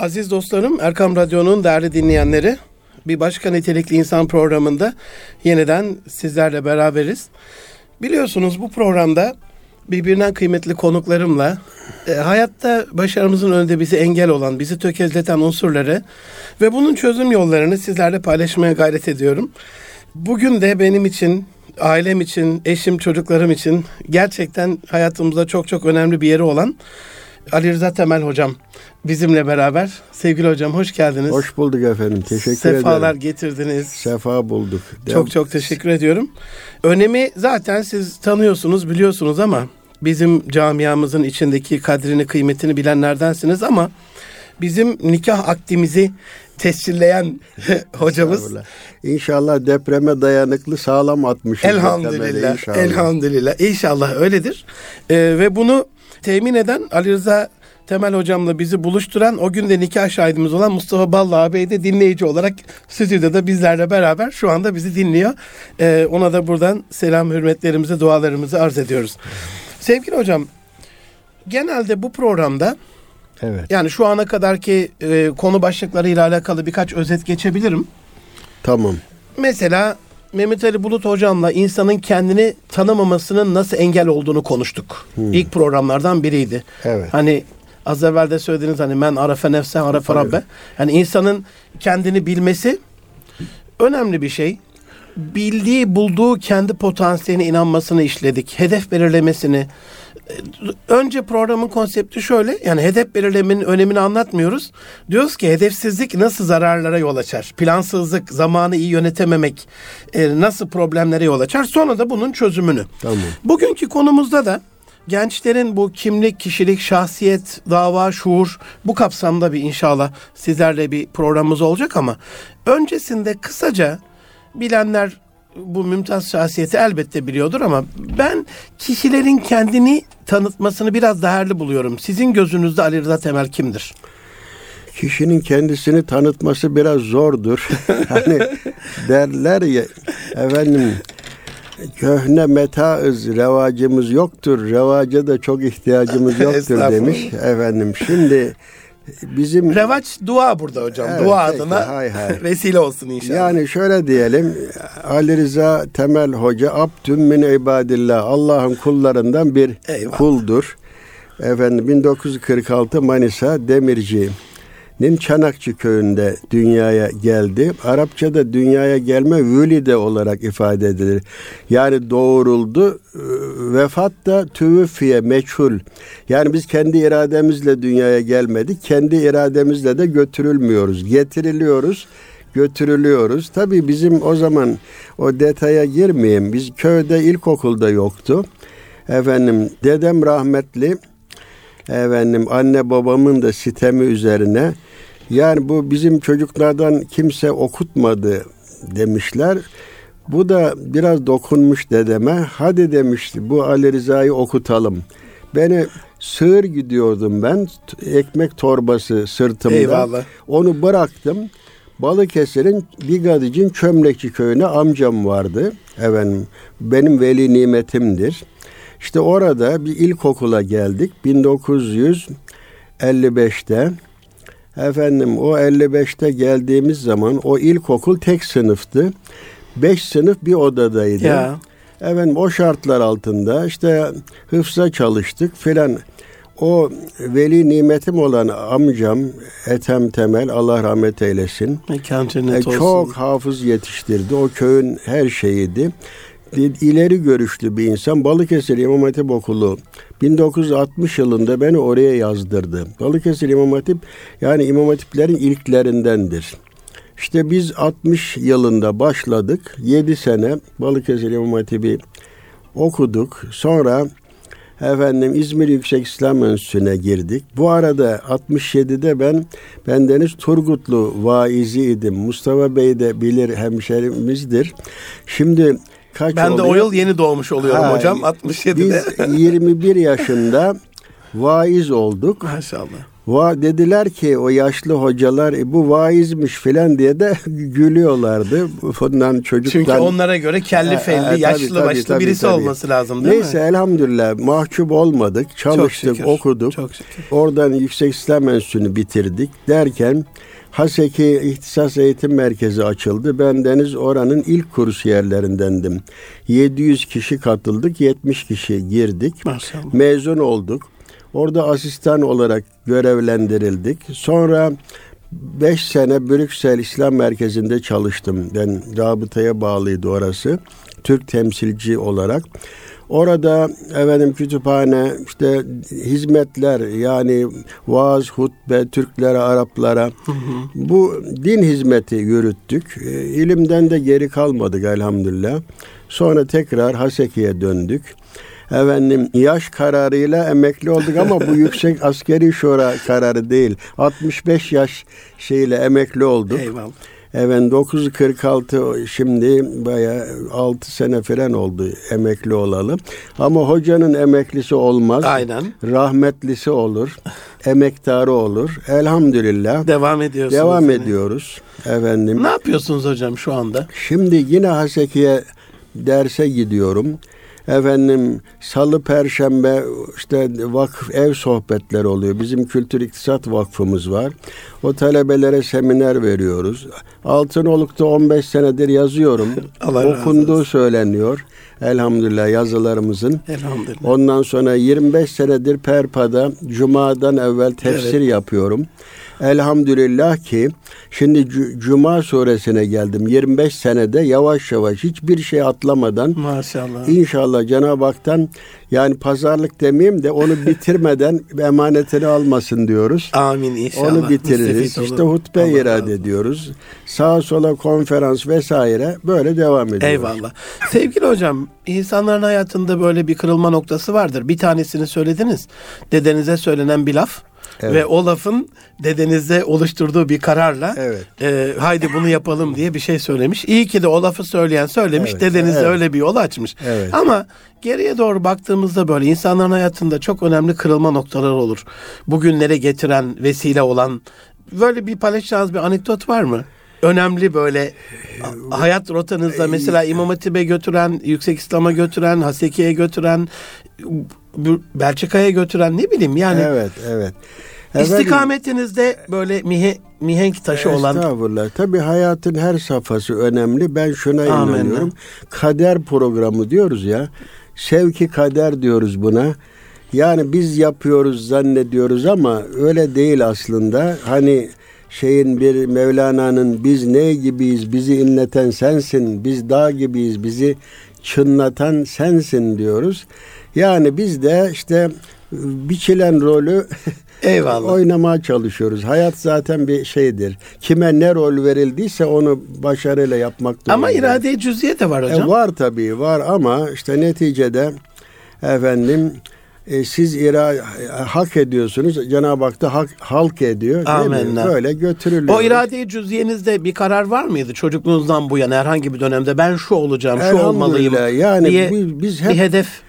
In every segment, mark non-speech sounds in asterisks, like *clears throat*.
Aziz dostlarım, Erkam Radyo'nun değerli dinleyenleri, bir başka nitelikli insan programında yeniden sizlerle beraberiz. Biliyorsunuz bu programda birbirinden kıymetli konuklarımla e, hayatta başarımızın önünde bizi engel olan, bizi tökezleten unsurları ve bunun çözüm yollarını sizlerle paylaşmaya gayret ediyorum. Bugün de benim için, ailem için, eşim, çocuklarım için gerçekten hayatımızda çok çok önemli bir yeri olan Ali Rıza Temel hocam bizimle beraber. Sevgili hocam hoş geldiniz. Hoş bulduk efendim. Teşekkür Sefalar ederim. Sefalar getirdiniz. Sefa bulduk. Çok çok teşekkür ediyorum. Önemi zaten siz tanıyorsunuz, biliyorsunuz ama bizim camiamızın içindeki kadrini, kıymetini bilenlerdensiniz ama bizim nikah akdimizi tescilleyen *laughs* hocamız. İnşallah depreme dayanıklı sağlam atmış. Elhamdülillah. Inşallah. Elhamdülillah. İnşallah öyledir. Ee, ve bunu temin eden Ali Rıza Temel hocamla bizi buluşturan o gün de nikah şahidimiz olan Mustafa Ballı ağabey de dinleyici olarak stüdyoda bizlerle beraber şu anda bizi dinliyor. Ee, ona da buradan selam hürmetlerimizi, dualarımızı arz ediyoruz. Sevgili hocam, genelde bu programda Evet. Yani şu ana kadarki e, konu başlıklarıyla alakalı birkaç özet geçebilirim. Tamam. Mesela Mehmet Ali Bulut hocamla insanın kendini tanımamasının nasıl engel olduğunu konuştuk. Hmm. İlk programlardan biriydi. Evet. Hani az evvel de söylediğiniz hani men arafe nefse arafe rabbe. Yani insanın kendini bilmesi önemli bir şey. Bildiği, bulduğu kendi potansiyeline inanmasını işledik. Hedef belirlemesini, önce programın konsepti şöyle. Yani hedef belirlemenin önemini anlatmıyoruz. Diyoruz ki hedefsizlik nasıl zararlara yol açar? Plansızlık, zamanı iyi yönetememek e, nasıl problemlere yol açar? Sonra da bunun çözümünü. Tamam. Bugünkü konumuzda da gençlerin bu kimlik, kişilik, şahsiyet, dava, şuur bu kapsamda bir inşallah sizlerle bir programımız olacak ama öncesinde kısaca bilenler bu mümtaz şahsiyeti elbette biliyordur ama ben kişilerin kendini tanıtmasını biraz değerli buluyorum. Sizin gözünüzde Ali Rıza Temel kimdir? Kişinin kendisini tanıtması biraz zordur. *laughs* hani derler ya efendim köhne metaız revacımız yoktur. Revaca da çok ihtiyacımız yoktur demiş efendim. Şimdi bizim revaç dua burada hocam. Evet, dua peki, adına hay hay. *laughs* vesile olsun inşallah. Yani şöyle diyelim Ali Rıza Temel Hoca abdün min ibadillah Allah'ın kullarından bir Eyvallah. kuldur. Efendim 1946 Manisa Demirci Nin Çanakçı köyünde dünyaya geldi. Arapçada dünyaya gelme vülide olarak ifade edilir. Yani doğuruldu. Vefat da tüvüfiye meçhul. Yani biz kendi irademizle dünyaya gelmedik. Kendi irademizle de götürülmüyoruz. Getiriliyoruz götürülüyoruz. Tabii bizim o zaman o detaya girmeyeyim. Biz köyde ilkokulda yoktu. Efendim dedem rahmetli efendim anne babamın da sitemi üzerine yani bu bizim çocuklardan kimse okutmadı demişler. Bu da biraz dokunmuş dedeme. Hadi demişti bu Ali Rıza'yı okutalım. Beni sığır gidiyordum ben. Ekmek torbası sırtımda. Eyvallah. Onu bıraktım. Balıkesir'in Bigadic'in Çömlekçi köyüne amcam vardı. Efendim benim veli nimetimdir. İşte orada bir ilkokula geldik 1955'te. Efendim o 55'te geldiğimiz zaman o ilkokul tek sınıftı. Beş sınıf bir odadaydı. Ya. Efendim o şartlar altında işte hıfza çalıştık filan. O veli nimetim olan amcam Ethem Temel Allah rahmet eylesin. Mekan cennet e, Çok hafız yetiştirdi. O köyün her şeyiydi ileri görüşlü bir insan Balıkesir İmam Hatip Okulu 1960 yılında beni oraya yazdırdı. Balıkesir İmam Hatip yani İmam Hatiplerin ilklerindendir. İşte biz 60 yılında başladık. 7 sene Balıkesir İmam Hatip'i okuduk. Sonra efendim İzmir Yüksek İslam Enstitüsü'ne girdik. Bu arada 67'de ben bendeniz Turgutlu vaiziydim. Mustafa Bey de bilir hemşerimizdir. Şimdi kaç Ben oluyor? de o yıl yeni doğmuş oluyorum ha, hocam 67'de. Biz 21 *laughs* yaşında vaiz olduk. Maşallah. Va dediler ki o yaşlı hocalar e, bu vaizmiş filan diye de *laughs* gülüyorlardı. Bundan çocuktan. Çünkü onlara göre kelli felli, e, e, yaşlı tabii, başlı tabii, birisi tabii. olması lazım değil Neyse, mi? Neyse elhamdülillah mahcup olmadık. Çalıştık, Çok okuduk. Çok şükür. Oradan Yüksek İslam Enstitüsü'nü bitirdik derken Haseki İhtisas Eğitim Merkezi açıldı. Ben deniz oranın ilk kurs yerlerindendim. 700 kişi katıldık, 70 kişi girdik. Maşallah. Mezun olduk. Orada asistan olarak görevlendirildik. Sonra 5 sene Brüksel İslam Merkezi'nde çalıştım. Ben rabıtaya bağlıydı orası. Türk temsilci olarak. Orada efendim kütüphane, işte hizmetler yani vaaz, hutbe, Türklere, Araplara hı hı. bu din hizmeti yürüttük. E, ilimden de geri kalmadık elhamdülillah. Sonra tekrar Haseki'ye döndük. Efendim yaş kararıyla emekli olduk ama bu *laughs* yüksek askeri şura kararı değil. 65 yaş şeyle emekli olduk. Eyvallah. Evet 946 şimdi baya 6 sene falan oldu emekli olalım. Ama hocanın emeklisi olmaz. Aynen. Rahmetlisi olur. emektarı olur. Elhamdülillah. Devam ediyorsunuz. Devam yine. ediyoruz. Efendim. Ne yapıyorsunuz hocam şu anda? Şimdi yine Haseki'ye derse gidiyorum. Efendim salı perşembe işte vakıf ev sohbetleri oluyor. Bizim Kültür İktisat Vakfımız var. O talebelere seminer veriyoruz. Altınoluk'ta 15 senedir yazıyorum. *laughs* Allah Okunduğu söyleniyor. Elhamdülillah yazılarımızın. Elhamdülillah. Ondan sonra 25 senedir Perpa'da Cuma'dan evvel tefsir evet. yapıyorum. Elhamdülillah ki şimdi Cuma suresine geldim. 25 senede yavaş yavaş hiçbir şey atlamadan Maşallah. İnşallah Cenab-ı Hak'tan yani pazarlık demeyeyim de onu bitirmeden *laughs* emanetini almasın diyoruz. Amin inşallah. Onu bitiririz. İşte hutbe Allah irade Allah. ediyoruz. Sağa sola konferans vesaire böyle devam ediyoruz. Eyvallah. Sevgili hocam insanların hayatında böyle bir kırılma noktası vardır. Bir tanesini söylediniz. Dedenize söylenen bir laf. Evet. Ve o lafın dedenizde oluşturduğu bir kararla evet. e, haydi bunu yapalım diye bir şey söylemiş. İyi ki de o lafı söyleyen söylemiş. Evet. Dedeniz evet. öyle bir yol açmış. Evet. Ama geriye doğru baktığımızda böyle insanların hayatında çok önemli kırılma noktalar olur. Bugünlere getiren, vesile olan böyle bir paylaşacağınız bir anekdot var mı? önemli böyle hayat rotanızda mesela İmam Hatip'e götüren, Yüksek İslam'a götüren, Haseki'ye götüren, Belçika'ya götüren ne bileyim yani. Evet, evet. İstikametinizde böyle mihe, mihenk taşı olan. Estağfurullah. Tabii hayatın her safhası önemli. Ben şuna Amenna. inanıyorum. Kader programı diyoruz ya. Sevki kader diyoruz buna. Yani biz yapıyoruz zannediyoruz ama öyle değil aslında. Hani şeyin bir Mevlana'nın biz ne gibiyiz bizi inleten sensin biz dağ gibiyiz bizi çınlatan sensin diyoruz. Yani biz de işte biçilen rolü *laughs* Eyvallah. oynamaya çalışıyoruz. Hayat zaten bir şeydir. Kime ne rol verildiyse onu başarıyla yapmak durumunda. Ama irade cüz'iye de var hocam. E var tabii var ama işte neticede efendim e, siz ira hak ediyorsunuz. Cenab-ı Hak da hak, halk ediyor. Amenna. Böyle götürülüyor. O irade cüz'iyenizde bir karar var mıydı çocukluğunuzdan bu yana herhangi bir dönemde ben şu olacağım, şu olmalıyım yani diye biz, biz hep bir hedef e,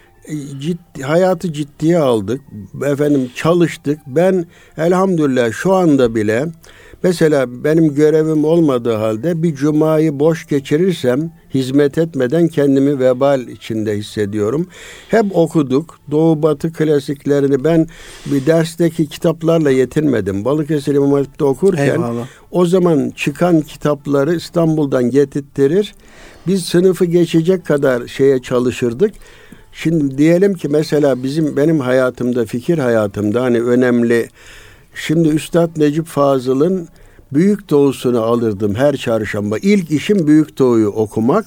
ciddi, hayatı ciddiye aldık. Efendim çalıştık. Ben elhamdülillah şu anda bile Mesela benim görevim olmadığı halde bir cumayı boş geçirirsem hizmet etmeden kendimi vebal içinde hissediyorum. Hep okuduk. Doğu Batı klasiklerini ben bir dersteki kitaplarla yetinmedim. Balıkesir İmam Hatip'te okurken Eyvallah. o zaman çıkan kitapları İstanbul'dan getirttirir. Biz sınıfı geçecek kadar şeye çalışırdık. Şimdi diyelim ki mesela bizim benim hayatımda, fikir hayatımda hani önemli Şimdi Üstad Necip Fazıl'ın Büyük Doğu'sunu alırdım her çarşamba. İlk işim Büyük Doğu'yu okumak.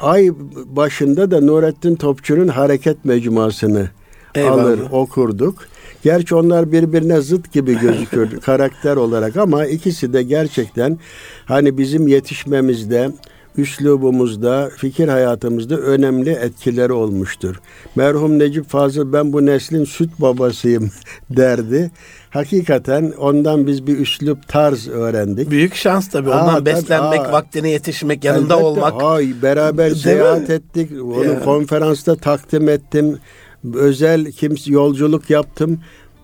Ay başında da Nurettin Topçu'nun Hareket Mecmuasını Eyvallah. alır okurduk. Gerçi onlar birbirine zıt gibi gözükür *laughs* karakter olarak ama ikisi de gerçekten hani bizim yetişmemizde, üslubumuzda, fikir hayatımızda önemli etkileri olmuştur. Merhum Necip Fazıl ben bu neslin süt babasıyım *laughs* derdi hakikaten ondan biz bir üslup tarz öğrendik. Büyük şans tabii. Ondan aa, beslenmek, aa, vaktine yetişmek, yanında elbette, olmak. Ay, beraber seyahat mi? ettik. Onu ya. konferansta takdim ettim. Özel kimse yolculuk yaptım.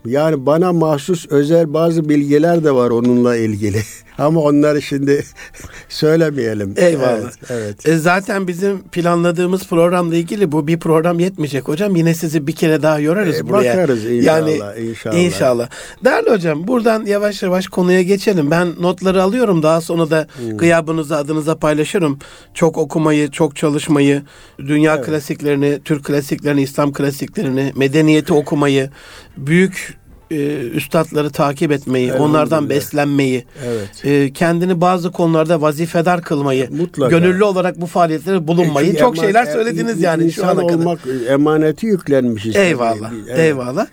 Yani bana mahsus özel bazı bilgiler de var onunla ilgili. *laughs* Ama onları şimdi *laughs* söylemeyelim. Eyvallah. Evet, evet. E zaten bizim planladığımız programla ilgili bu bir program yetmeyecek hocam. Yine sizi bir kere daha yorarız e, buraya. Bakarız inşallah. Yani, inşallah. İnşallah. Değerli hocam buradan yavaş yavaş konuya geçelim. Ben notları alıyorum. Daha sonra da hmm. gıyabınızı adınıza paylaşırım. Çok okumayı, çok çalışmayı, dünya evet. klasiklerini, Türk klasiklerini, İslam klasiklerini, medeniyeti okumayı, büyük e, üstadları takip etmeyi, onlardan beslenmeyi, evet. e, kendini bazı konularda vazifedar kılmayı, Mutlaka. gönüllü olarak bu faaliyetlere bulunmayı e, çok ema, şeyler söylediniz e, yani şu ana kadar. olmak emaneti yüklenmişiz. Eyvallah. Evet. Eyvallah.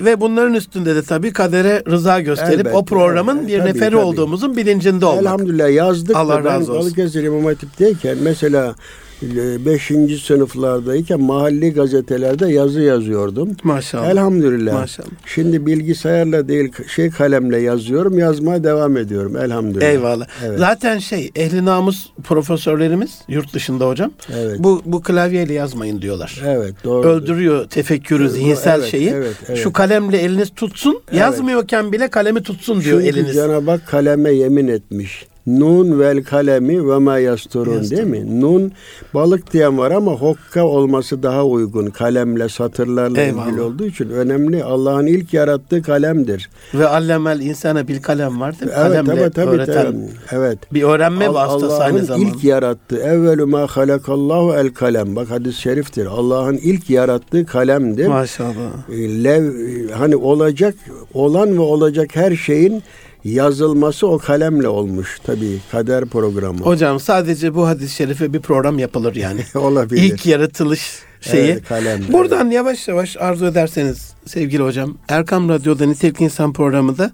Ve bunların üstünde de tabii kadere rıza gösterip Elbette, o programın evet, bir tabii, neferi tabii. olduğumuzun bilincinde olmak. Elhamdülillah yazdık Allah razı ben Balıkesir İmam Hatip'teyken mesela 5. sınıflardayken mahalli gazetelerde yazı yazıyordum. Maşallah. Elhamdülillah. Maşallah. Şimdi bilgisayarla değil şey kalemle yazıyorum. Yazmaya devam ediyorum elhamdülillah. Eyvallah. Evet. Zaten şey ehli namus profesörlerimiz yurt dışında hocam. Evet. Bu bu klavyeyle yazmayın diyorlar. Evet doğru. Öldürüyor tefekkürü, zihinsel evet, şeyi. Evet, evet. Şu kalemle eliniz tutsun. Evet. Yazmıyorken bile kalemi tutsun diyor Çünkü eliniz. Cenab-ı Hak kaleme yemin etmiş. Nun vel kalemi ve ma yasturun değil mi? Nun balık diyen var ama hokka olması daha uygun. Kalemle satırlarla Eyvallah. ilgili olduğu için önemli. Allah'ın ilk yarattığı kalemdir. Ve allemel insana bil kalem var değil mi? Evet, Kalemle tabii, tabii, öğreten. Tabii. Evet. Bir öğrenme Allah, vasıtası aynı zamanda. ilk yarattığı evvelü ma halakallahu el kalem. Bak hadis-i şeriftir. Allah'ın ilk yarattığı kalemdir. Maşallah. Lev, hani olacak olan ve olacak her şeyin yazılması o kalemle olmuş tabii kader programı. Hocam sadece bu hadis-i şerife bir program yapılır yani. *laughs* Olabilir. İlk yaratılış şeyi. Evet, kalem, Buradan yavaş yavaş arzu ederseniz sevgili hocam Erkam Radyo'da Nitelik İnsan programında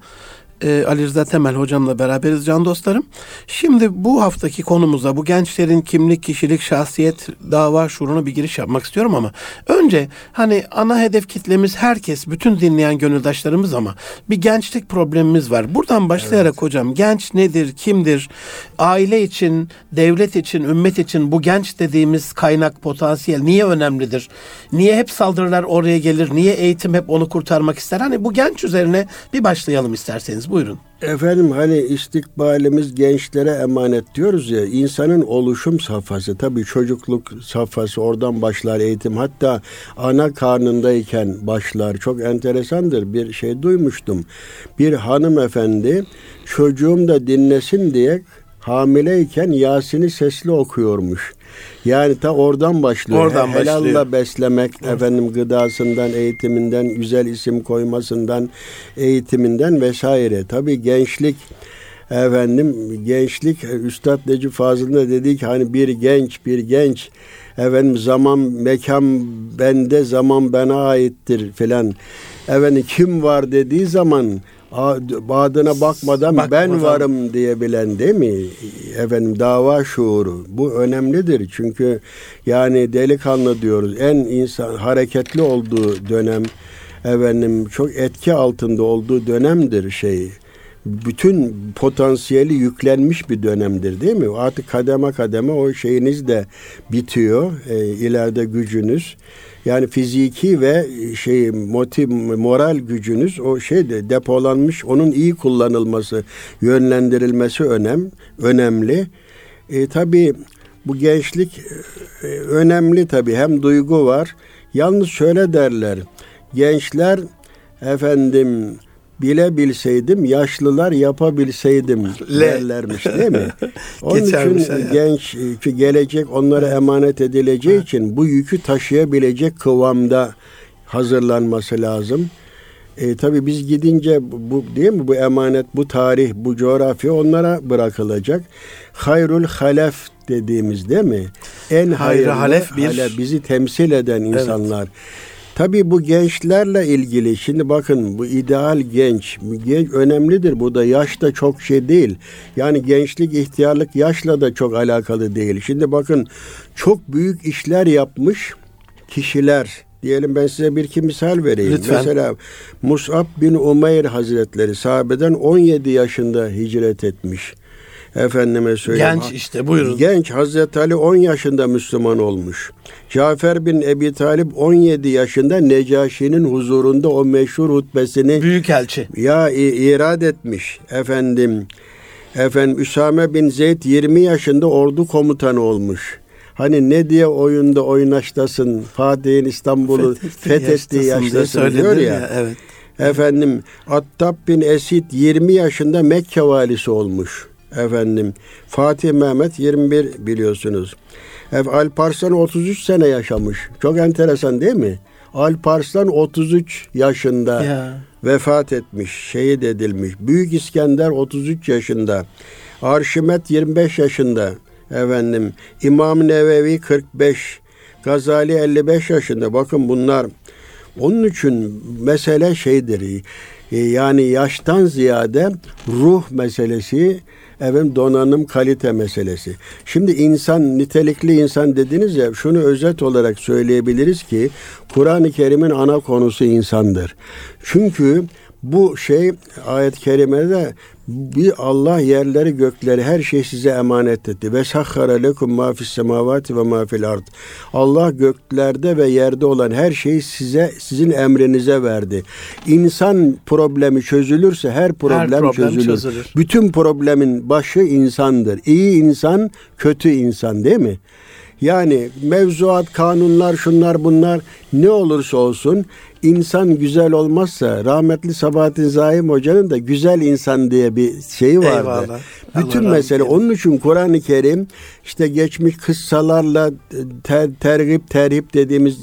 e, Ali Rıza Temel hocamla beraberiz can dostlarım. Şimdi bu haftaki konumuza bu gençlerin kimlik, kişilik, şahsiyet, dava şuuruna bir giriş yapmak istiyorum ama önce hani ana hedef kitlemiz herkes, bütün dinleyen gönüldaşlarımız ama bir gençlik problemimiz var. Buradan başlayarak evet. hocam genç nedir, kimdir? Aile için, devlet için, ümmet için bu genç dediğimiz kaynak, potansiyel niye önemlidir? Niye hep saldırılar oraya gelir? Niye eğitim hep onu kurtarmak ister? Hani bu genç üzerine bir başlayalım isterseniz. Buyurun. Efendim hani istikbalimiz gençlere emanet diyoruz ya insanın oluşum safhası. Tabii çocukluk safhası oradan başlar eğitim. Hatta ana karnındayken başlar. Çok enteresandır bir şey duymuştum. Bir hanımefendi çocuğum da dinlesin diye hamileyken Yasin'i sesli okuyormuş. Yani ta oradan başlıyor. Oradan Helalla başlıyor. beslemek, evet. efendim gıdasından, eğitiminden, güzel isim koymasından, eğitiminden vesaire. Tabii gençlik efendim gençlik Üstad Necip Fazıl'ın da dediği ki hani bir genç bir genç efendim zaman mekan bende zaman bana aittir filan efendim kim var dediği zaman adına bakmadan Bak, ben varım diyebilen değil mi? Efendim dava şuuru. Bu önemlidir. Çünkü yani delikanlı diyoruz. En insan hareketli olduğu dönem efendim çok etki altında olduğu dönemdir şey. Bütün potansiyeli yüklenmiş bir dönemdir değil mi? Artık kademe kademe o şeyiniz de bitiyor. E, ileride gücünüz. Yani fiziki ve şey motiv moral gücünüz o şeyde depolanmış onun iyi kullanılması, yönlendirilmesi önem önemli. E, tabii bu gençlik e, önemli tabii. Hem duygu var. Yalnız şöyle derler. Gençler efendim bile bilseydim, yaşlılar yapabilseydim derlermiş değil mi? *laughs* Onun için ya. genç gelecek onlara emanet edileceği için bu yükü taşıyabilecek kıvamda hazırlanması lazım. E, tabii biz gidince bu değil mi bu emanet, bu tarih, bu coğrafya onlara bırakılacak. Hayrul halef dediğimiz değil mi? En hayırlı halef bir halef, bizi temsil eden insanlar. Evet. Tabii bu gençlerle ilgili şimdi bakın bu ideal genç, genç önemlidir. Bu da yaş da çok şey değil. Yani gençlik, ihtiyarlık yaşla da çok alakalı değil. Şimdi bakın çok büyük işler yapmış kişiler diyelim ben size bir iki misal vereyim. Lütfen. Mesela Mus'ab bin Umeyr Hazretleri sahabeden 17 yaşında hicret etmiş. Efendime söyleyeyim. Genç işte buyurun. Genç Hazreti Ali 10 yaşında Müslüman olmuş. Cafer bin Ebi Talip 17 yaşında Necaşi'nin huzurunda o meşhur hutbesini Büyükelçi. ya irad etmiş efendim. Efendim Üsame bin Zeyd 20 yaşında ordu komutanı olmuş. Hani ne diye oyunda oynaştasın Fatih'in İstanbul'u fethettiği yaştasın diyor ya. ya evet. Efendim Attab bin Esid 20 yaşında Mekke valisi olmuş. Efendim Fatih Mehmet 21 biliyorsunuz. Alparslan 33 sene yaşamış. Çok enteresan değil mi? Alparslan 33 yaşında ya. vefat etmiş, şehit edilmiş. Büyük İskender 33 yaşında. Arşimet 25 yaşında. Efendim İmam Nevevi 45, Gazali 55 yaşında. Bakın bunlar onun için mesele şeydir. E, yani yaştan ziyade ruh meselesi efendim donanım kalite meselesi. Şimdi insan nitelikli insan dediniz ya şunu özet olarak söyleyebiliriz ki Kur'an-ı Kerim'in ana konusu insandır. Çünkü bu şey ayet-i kerimede bir Allah yerleri gökleri her şey size emanet etti. Ve sahhara lekum ma fis semavati ve ma fil ard. Allah göklerde ve yerde olan her şeyi size sizin emrinize verdi. İnsan problemi çözülürse her problem, her problem çözülür. çözülür. Bütün problemin başı insandır. İyi insan, kötü insan değil mi? Yani mevzuat, kanunlar, şunlar bunlar ne olursa olsun insan güzel olmazsa rahmetli Sabahattin Zaim Hoca'nın da güzel insan diye bir şeyi vardı. Eyvallah. Bütün Allah mesele onun için Kur'an-ı Kerim işte geçmiş kıssalarla ter, tergip terhip dediğimiz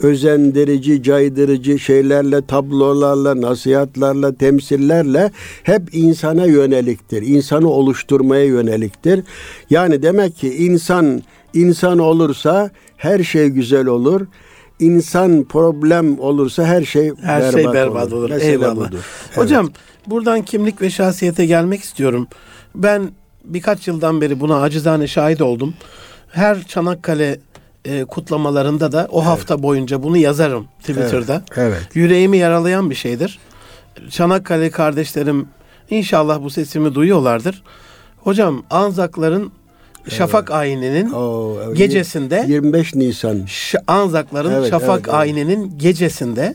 özendirici, caydırıcı şeylerle, tablolarla, nasihatlarla, temsillerle hep insana yöneliktir. İnsanı oluşturmaya yöneliktir. Yani demek ki insan insan olursa her şey güzel olur insan problem olursa her şey her berbat şey berbat olur. olur. Eyvallah. Budur. Hocam evet. buradan kimlik ve şahsiyete gelmek istiyorum. Ben birkaç yıldan beri buna acizane şahit oldum. Her Çanakkale e, kutlamalarında da o evet. hafta boyunca bunu yazarım Twitter'da. Evet. evet. Yüreğimi yaralayan bir şeydir. Çanakkale kardeşlerim inşallah bu sesimi duyuyorlardır. Hocam Anzakların Şafak ayininin Oo, evet. gecesinde 25 Nisan Anzakların evet, Şafak evet, evet. ayininin gecesinde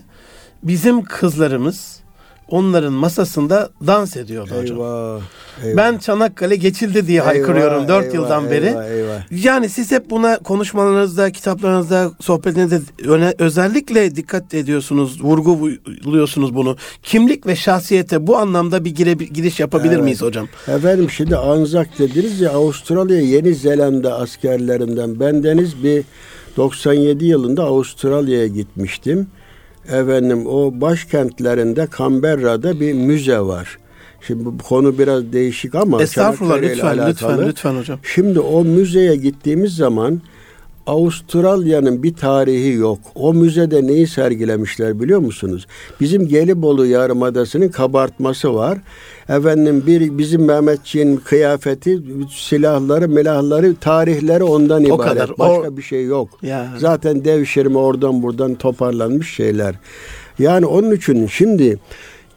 bizim kızlarımız onların masasında dans ediyordu eyvah, hocam. Eyvah. Ben Çanakkale geçildi diye eyvah, haykırıyorum dört yıldan beri. Eyvah, eyvah. Yani siz hep buna konuşmalarınızda, kitaplarınızda, sohbetinizde öne, özellikle dikkat ediyorsunuz, vurguluyorsunuz bunu. Kimlik ve şahsiyete bu anlamda bir gire, giriş yapabilir evet. miyiz hocam? Efendim şimdi Anzak dediniz ya Avustralya Yeni Zelanda askerlerinden bendeniz bir 97 yılında Avustralya'ya gitmiştim efendim o başkentlerinde Canberra'da bir müze var. Şimdi bu konu biraz değişik ama Estağfurullah lütfen lütfen lütfen hocam. Şimdi o müzeye gittiğimiz zaman Avustralya'nın bir tarihi yok. O müzede neyi sergilemişler biliyor musunuz? Bizim Gelibolu Yarımadası'nın kabartması var. Efendim bir bizim Mehmetçiğin kıyafeti, silahları, milahları, tarihleri ondan o ibaret. Kadar. Başka o... bir şey yok. Ya. Zaten devşirme oradan buradan toparlanmış şeyler. Yani onun için şimdi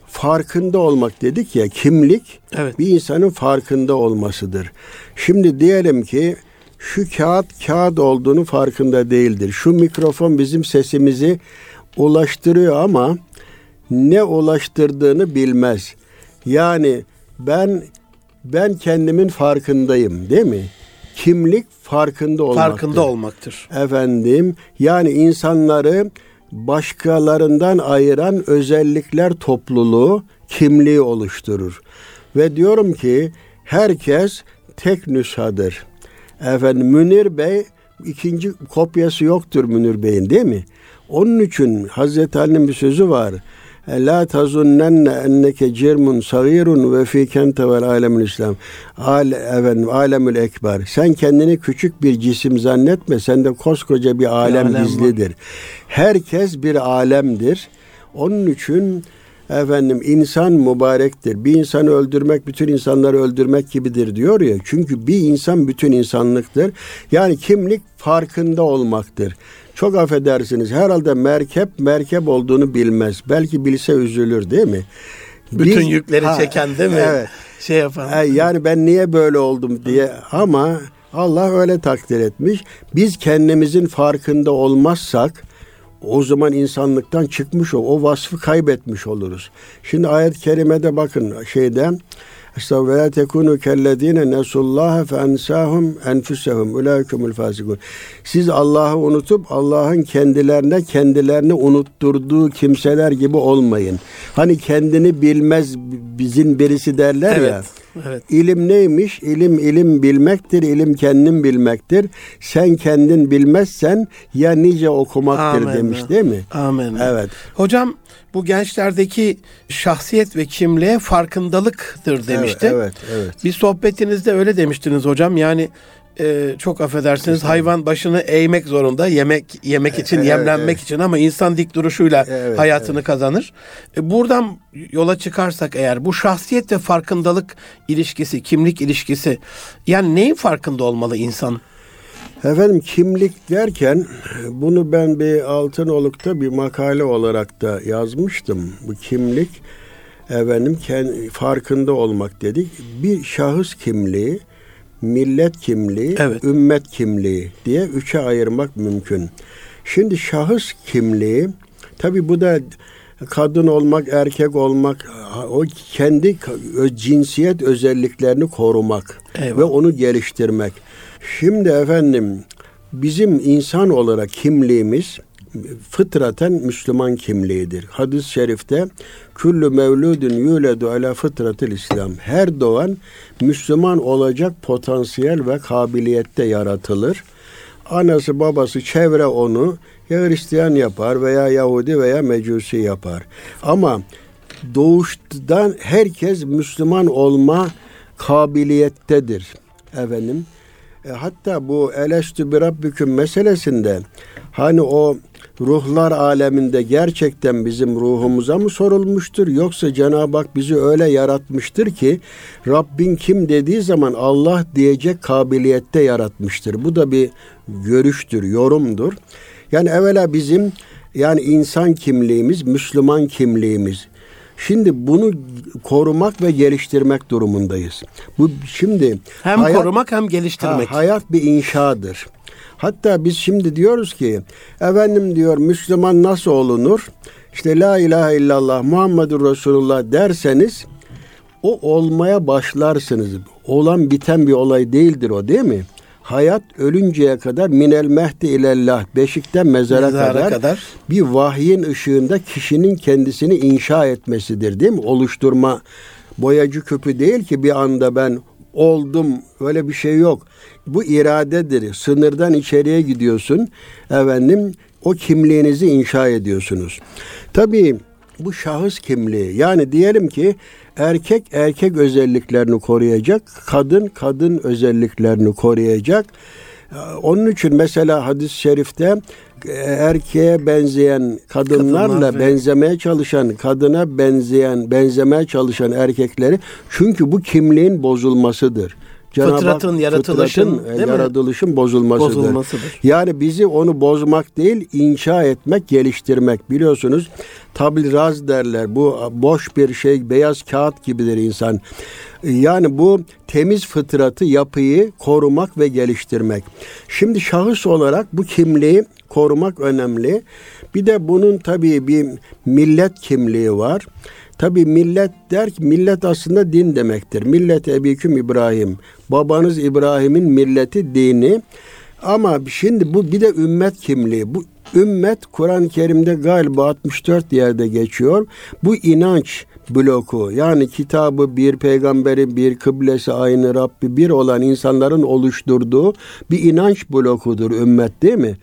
farkında olmak dedik ya kimlik evet. bir insanın farkında olmasıdır. Şimdi diyelim ki şu kağıt kağıt olduğunu farkında değildir. Şu mikrofon bizim sesimizi ulaştırıyor ama ne ulaştırdığını bilmez. Yani ben ben kendimin farkındayım değil mi? Kimlik farkında olmaktır. Farkında olmaktır. Efendim yani insanları başkalarından ayıran özellikler topluluğu kimliği oluşturur. Ve diyorum ki herkes tek nüshadır. Efendim Münir Bey ikinci kopyası yoktur Münir Bey'in değil mi? Onun için Hazreti Ali'nin bir sözü var. La tazunnenne enneke cirmun sagirun ve fi kente vel alemül İslam. Al, efendim, alemül ekber. Sen kendini küçük bir cisim zannetme. Sende koskoca bir alem, alem gizlidir. Var. Herkes bir alemdir. Onun için efendim insan mübarektir. Bir insanı öldürmek bütün insanları öldürmek gibidir diyor ya. Çünkü bir insan bütün insanlıktır. Yani kimlik farkında olmaktır. Çok affedersiniz herhalde merkep merkep olduğunu bilmez. Belki bilse üzülür değil mi? Bütün Biz, yükleri ha, çeken değil mi? Evet. şey yapan. E, yani ben niye böyle oldum diye ama Allah öyle takdir etmiş. Biz kendimizin farkında olmazsak o zaman insanlıktan çıkmış o, o vasfı kaybetmiş oluruz. Şimdi ayet-i kerimede bakın şeyde Estağfurullah ve tekunu kellezine nesullaha fe ensahum enfusehum ulaikumul fasikun. Siz Allah'ı unutup Allah'ın kendilerine kendilerini unutturduğu kimseler gibi olmayın. Hani kendini bilmez bizim birisi derler evet. ya. Evet. İlim neymiş? İlim ilim bilmektir, ilim kendin bilmektir. Sen kendin bilmezsen ya nice okumaktır Amen. demiş değil mi? Amin. Evet. Hocam bu gençlerdeki şahsiyet ve kimliğe farkındalıktır demişti. Evet, evet, evet. Bir sohbetinizde öyle demiştiniz hocam. Yani e, çok affedersiniz hayvan başını eğmek zorunda yemek yemek için Evet, yemlenmek evet. için ama insan dik duruşuyla Evet, hayatını kazanır. E, buradan yola çıkarsak eğer bu şahsiyet ve farkındalık ilişkisi, kimlik ilişkisi yani neyin farkında olmalı insan? Efendim kimlik derken bunu ben bir Altınoluk'ta bir makale olarak da yazmıştım. Bu kimlik efendim kendi farkında olmak dedik. Bir şahıs kimliği, millet kimliği, Evet. ümmet kimliği diye üçe ayırmak mümkün. Şimdi şahıs kimliği tabi bu da kadın olmak, erkek olmak, o kendi cinsiyet özelliklerini korumak Eyvallah. ve onu geliştirmek. Şimdi efendim bizim insan olarak kimliğimiz fıtraten Müslüman kimliğidir. Hadis-i şerifte küllü mevludun yuledu ala fıtratil İslam. Her doğan Müslüman olacak potansiyel ve kabiliyette yaratılır. Anası babası çevre onu ya Hristiyan yapar veya Yahudi veya Mecusi yapar. Ama doğuştan herkes Müslüman olma kabiliyettedir. Efendim e, hatta bu elestü bir rabbüküm meselesinde hani o ruhlar aleminde gerçekten bizim ruhumuza mı sorulmuştur yoksa Cenab-ı Hak bizi öyle yaratmıştır ki Rabbin kim dediği zaman Allah diyecek kabiliyette yaratmıştır. Bu da bir görüştür, yorumdur. Yani evvela bizim yani insan kimliğimiz, Müslüman kimliğimiz. Şimdi bunu korumak ve geliştirmek durumundayız. Bu şimdi Hem hayat- korumak hem geliştirmek. Ha, hayat bir inşadır. Hatta biz şimdi diyoruz ki efendim diyor Müslüman nasıl olunur? İşte la ilahe illallah Muhammedur Resulullah derseniz o olmaya başlarsınız. Olan biten bir olay değildir o değil mi? Hayat ölünceye kadar minel mehdi ilellah beşikten mezara, Mezara kadar, kadar. bir vahyin ışığında kişinin kendisini inşa etmesidir değil mi? Oluşturma boyacı küpü değil ki bir anda ben oldum öyle bir şey yok. Bu iradedir. Sınırdan içeriye gidiyorsun. Efendim o kimliğinizi inşa ediyorsunuz. Tabii bu şahıs kimliği yani diyelim ki erkek erkek özelliklerini koruyacak, kadın kadın özelliklerini koruyacak. Onun için mesela hadis-i şerifte e, erkeğe benzeyen kadınlarla Kadınlar benzemeye çalışan, kadına benzeyen, benzemeye çalışan erkekleri çünkü bu kimliğin bozulmasıdır. Cenab-ı Fıtratın, yaratılışın, fıtratın, e, yaratılışın bozulmasıdır. Bozulmasıdır. Yani bizi onu bozmak değil, inşa etmek, geliştirmek. Biliyorsunuz tabliraz derler. Bu boş bir şey, beyaz kağıt gibidir insan. Yani bu temiz fıtratı, yapıyı korumak ve geliştirmek. Şimdi şahıs olarak bu kimliği korumak önemli. Bir de bunun tabii bir millet kimliği var. Tabi millet der ki millet aslında din demektir. Millet ebiküm İbrahim. Babanız İbrahim'in milleti dini. Ama şimdi bu bir de ümmet kimliği. Bu ümmet Kur'an-ı Kerim'de galiba 64 yerde geçiyor. Bu inanç bloku yani kitabı bir peygamberi bir kıblesi aynı Rabbi bir olan insanların oluşturduğu bir inanç blokudur ümmet değil mi?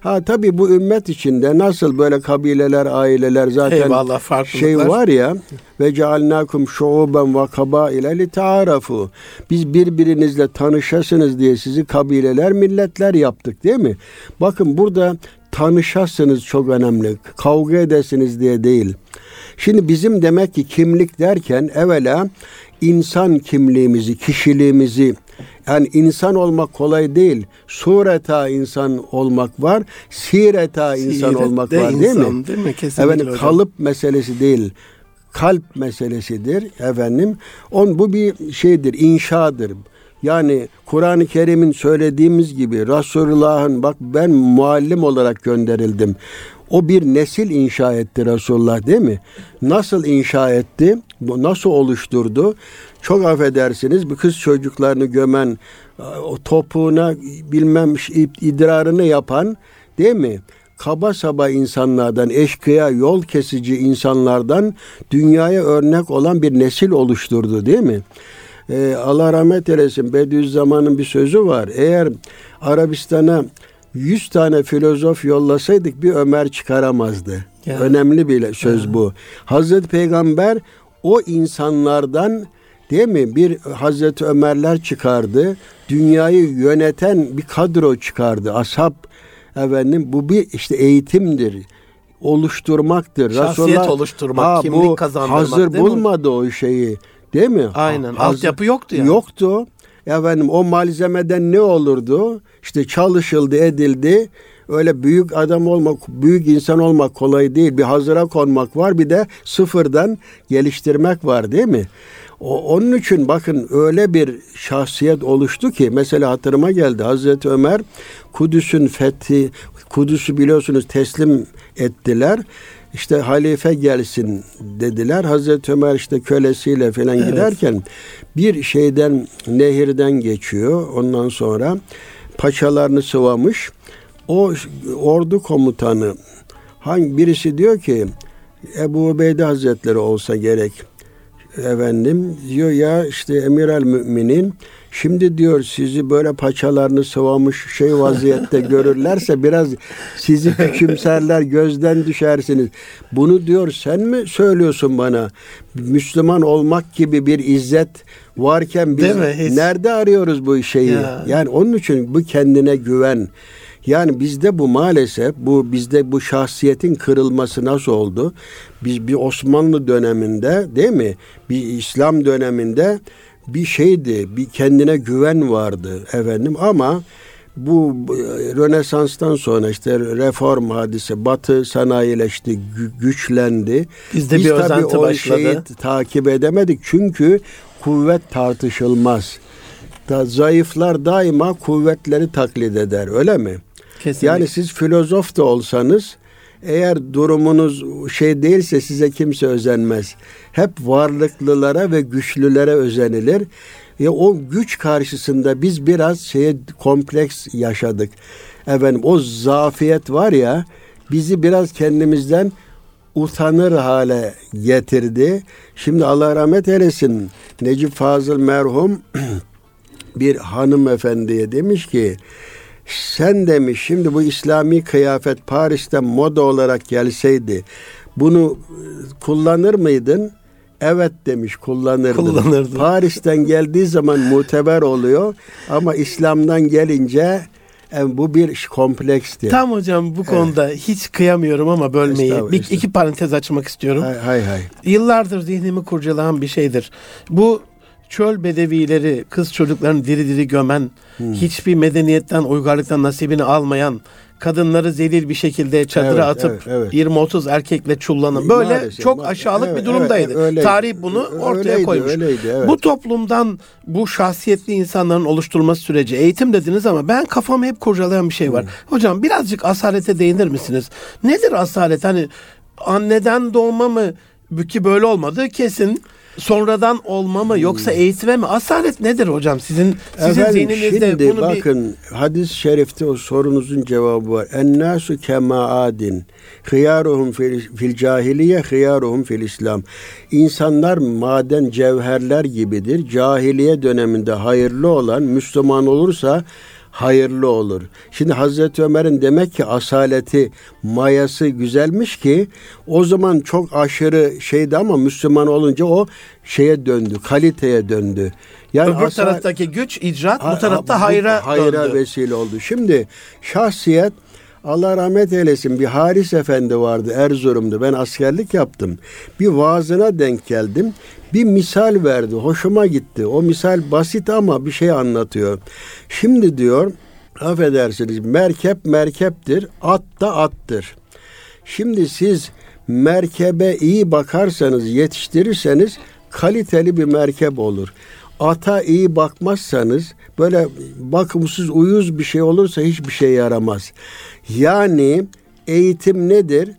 Ha tabii bu ümmet içinde nasıl böyle kabileler, aileler zaten Eyvallah, şey var ya ve cealnakum şuuben ve kabaile li taarafu. Biz birbirinizle tanışasınız diye sizi kabileler, milletler yaptık değil mi? Bakın burada tanışasınız çok önemli. Kavga edesiniz diye değil. Şimdi bizim demek ki kimlik derken evvela insan kimliğimizi, kişiliğimizi yani insan olmak kolay değil. Sureta insan olmak var, sireta insan Siret olmak var değil mi? insan, değil mi? Kesinlikle Efendim, hocam. kalıp meselesi değil. kalp meselesidir efendim. On bu bir şeydir, inşadır. Yani Kur'an-ı Kerim'in söylediğimiz gibi Resulullah'ın bak ben muallim olarak gönderildim. O bir nesil inşa etti Resulullah değil mi? Nasıl inşa etti? Nasıl oluşturdu? Çok affedersiniz bir kız çocuklarını gömen, o topuğuna bilmem idrarını yapan değil mi? Kaba saba insanlardan, eşkıya, yol kesici insanlardan dünyaya örnek olan bir nesil oluşturdu değil mi? Ee, Allah rahmet eylesin Bediüzzaman'ın bir sözü var. Eğer Arabistan'a 100 tane filozof yollasaydık bir Ömer çıkaramazdı. Ya. Önemli bir söz ya. bu. Hazreti Peygamber o insanlardan değil mi bir Hazreti Ömerler çıkardı. Dünyayı yöneten bir kadro çıkardı. Ashab efendim bu bir işte eğitimdir oluşturmaktır. Şahsiyet Resulullah, oluşturmak, ha, kimlik kazandırmak Hazır bulmadı mi? o şeyi. Değil mi? Aynen. Hazır, Altyapı yoktu yani. Yoktu. Efendim o malzemeden ne olurdu? İşte çalışıldı, edildi. Öyle büyük adam olmak, büyük insan olmak kolay değil. Bir hazıra konmak var, bir de sıfırdan geliştirmek var değil mi? O, onun için bakın öyle bir şahsiyet oluştu ki mesela hatırıma geldi Hazreti Ömer Kudüs'ün fethi Kudüs'ü biliyorsunuz teslim ettiler. İşte halife gelsin dediler. Hazreti Ömer işte kölesiyle falan evet. giderken bir şeyden nehirden geçiyor. Ondan sonra paçalarını sıvamış. O ordu komutanı hangi birisi diyor ki Ebu Ubeyde Hazretleri olsa gerek efendim diyor ya işte emir el müminin şimdi diyor sizi böyle paçalarını sıvamış şey vaziyette *laughs* görürlerse biraz sizi küçümserler gözden düşersiniz. Bunu diyor sen mi söylüyorsun bana? Müslüman olmak gibi bir izzet varken biz nerede arıyoruz bu şeyi? Ya. Yani onun için bu kendine güven yani bizde bu maalesef bu bizde bu şahsiyetin kırılması nasıl oldu? Biz bir Osmanlı döneminde değil mi? Bir İslam döneminde bir şeydi, bir kendine güven vardı efendim ama bu Rönesans'tan sonra işte reform hadise Batı sanayileşti, güçlendi. Bizde Biz bir tabii o başladı. şeyi takip edemedik çünkü kuvvet tartışılmaz. Da, zayıflar daima kuvvetleri taklit eder öyle mi? Kesinlikle. Yani siz filozof da olsanız eğer durumunuz şey değilse size kimse özenmez. Hep varlıklılara ve güçlülere özenilir. Ya o güç karşısında biz biraz şeye kompleks yaşadık. Efendim o zafiyet var ya bizi biraz kendimizden utanır hale getirdi. Şimdi Allah rahmet eylesin Necip Fazıl merhum *clears throat* bir hanımefendiye demiş ki sen demiş şimdi bu İslami kıyafet Paris'te moda olarak gelseydi bunu e, kullanır mıydın? Evet demiş kullanırdım. Kullanırdım. Paris'ten geldiği zaman muteber oluyor ama İslam'dan gelince yani e, bu bir komplekstir. Tam hocam bu konuda evet. hiç kıyamıyorum ama bölmeyi. Bir, iki parantez açmak istiyorum. Hay hay. hay. Yıllardır zihnimi kurcalayan bir şeydir. Bu çöl bedevileri, kız çocuklarını diri diri gömen, hmm. hiçbir medeniyetten, uygarlıktan nasibini almayan, kadınları zelil bir şekilde çadıra evet, atıp evet, evet. 20-30 erkekle çullanan böyle Maalesef, çok aşağılık evet, bir durumdaydı. Evet, öyleydi. Tarih bunu ortaya öyleydi, koymuş. Öyleydi, evet. Bu toplumdan bu şahsiyetli insanların oluşturulması süreci eğitim dediniz ama ben kafamı hep kurcalayan bir şey var. Hmm. Hocam birazcık asalete değinir misiniz? Nedir asalet? Hani anneden doğma mı? Ki böyle olmadı kesin sonradan olma mı yoksa hmm. eğitime mi? Asalet nedir hocam? Sizin sizin Efendim, zihninizde şimdi bunu bakın bir... hadis-i şerifte o sorunuzun cevabı var. Ennâsu kema adin. Hıyaruhum fil, fil cahiliye, hıyaruhum fil İslam. İnsanlar maden cevherler gibidir. Cahiliye döneminde hayırlı olan Müslüman olursa hayırlı olur. Şimdi Hazreti Ömer'in demek ki asaleti, mayası güzelmiş ki o zaman çok aşırı şeydi ama Müslüman olunca o şeye döndü, kaliteye döndü. Yani Öbür asal, taraftaki güç icraat, bu tarafta hayra, hayra döndü. vesile oldu. Şimdi şahsiyet Allah rahmet eylesin bir Haris Efendi vardı Erzurum'da. Ben askerlik yaptım. Bir vaazına denk geldim. Bir misal verdi. Hoşuma gitti. O misal basit ama bir şey anlatıyor. Şimdi diyor affedersiniz merkep merkeptir. At da attır. Şimdi siz merkebe iyi bakarsanız, yetiştirirseniz kaliteli bir merkep olur. Ata iyi bakmazsanız böyle bakımsız uyuz bir şey olursa hiçbir şey yaramaz. Yani eğitim nedir?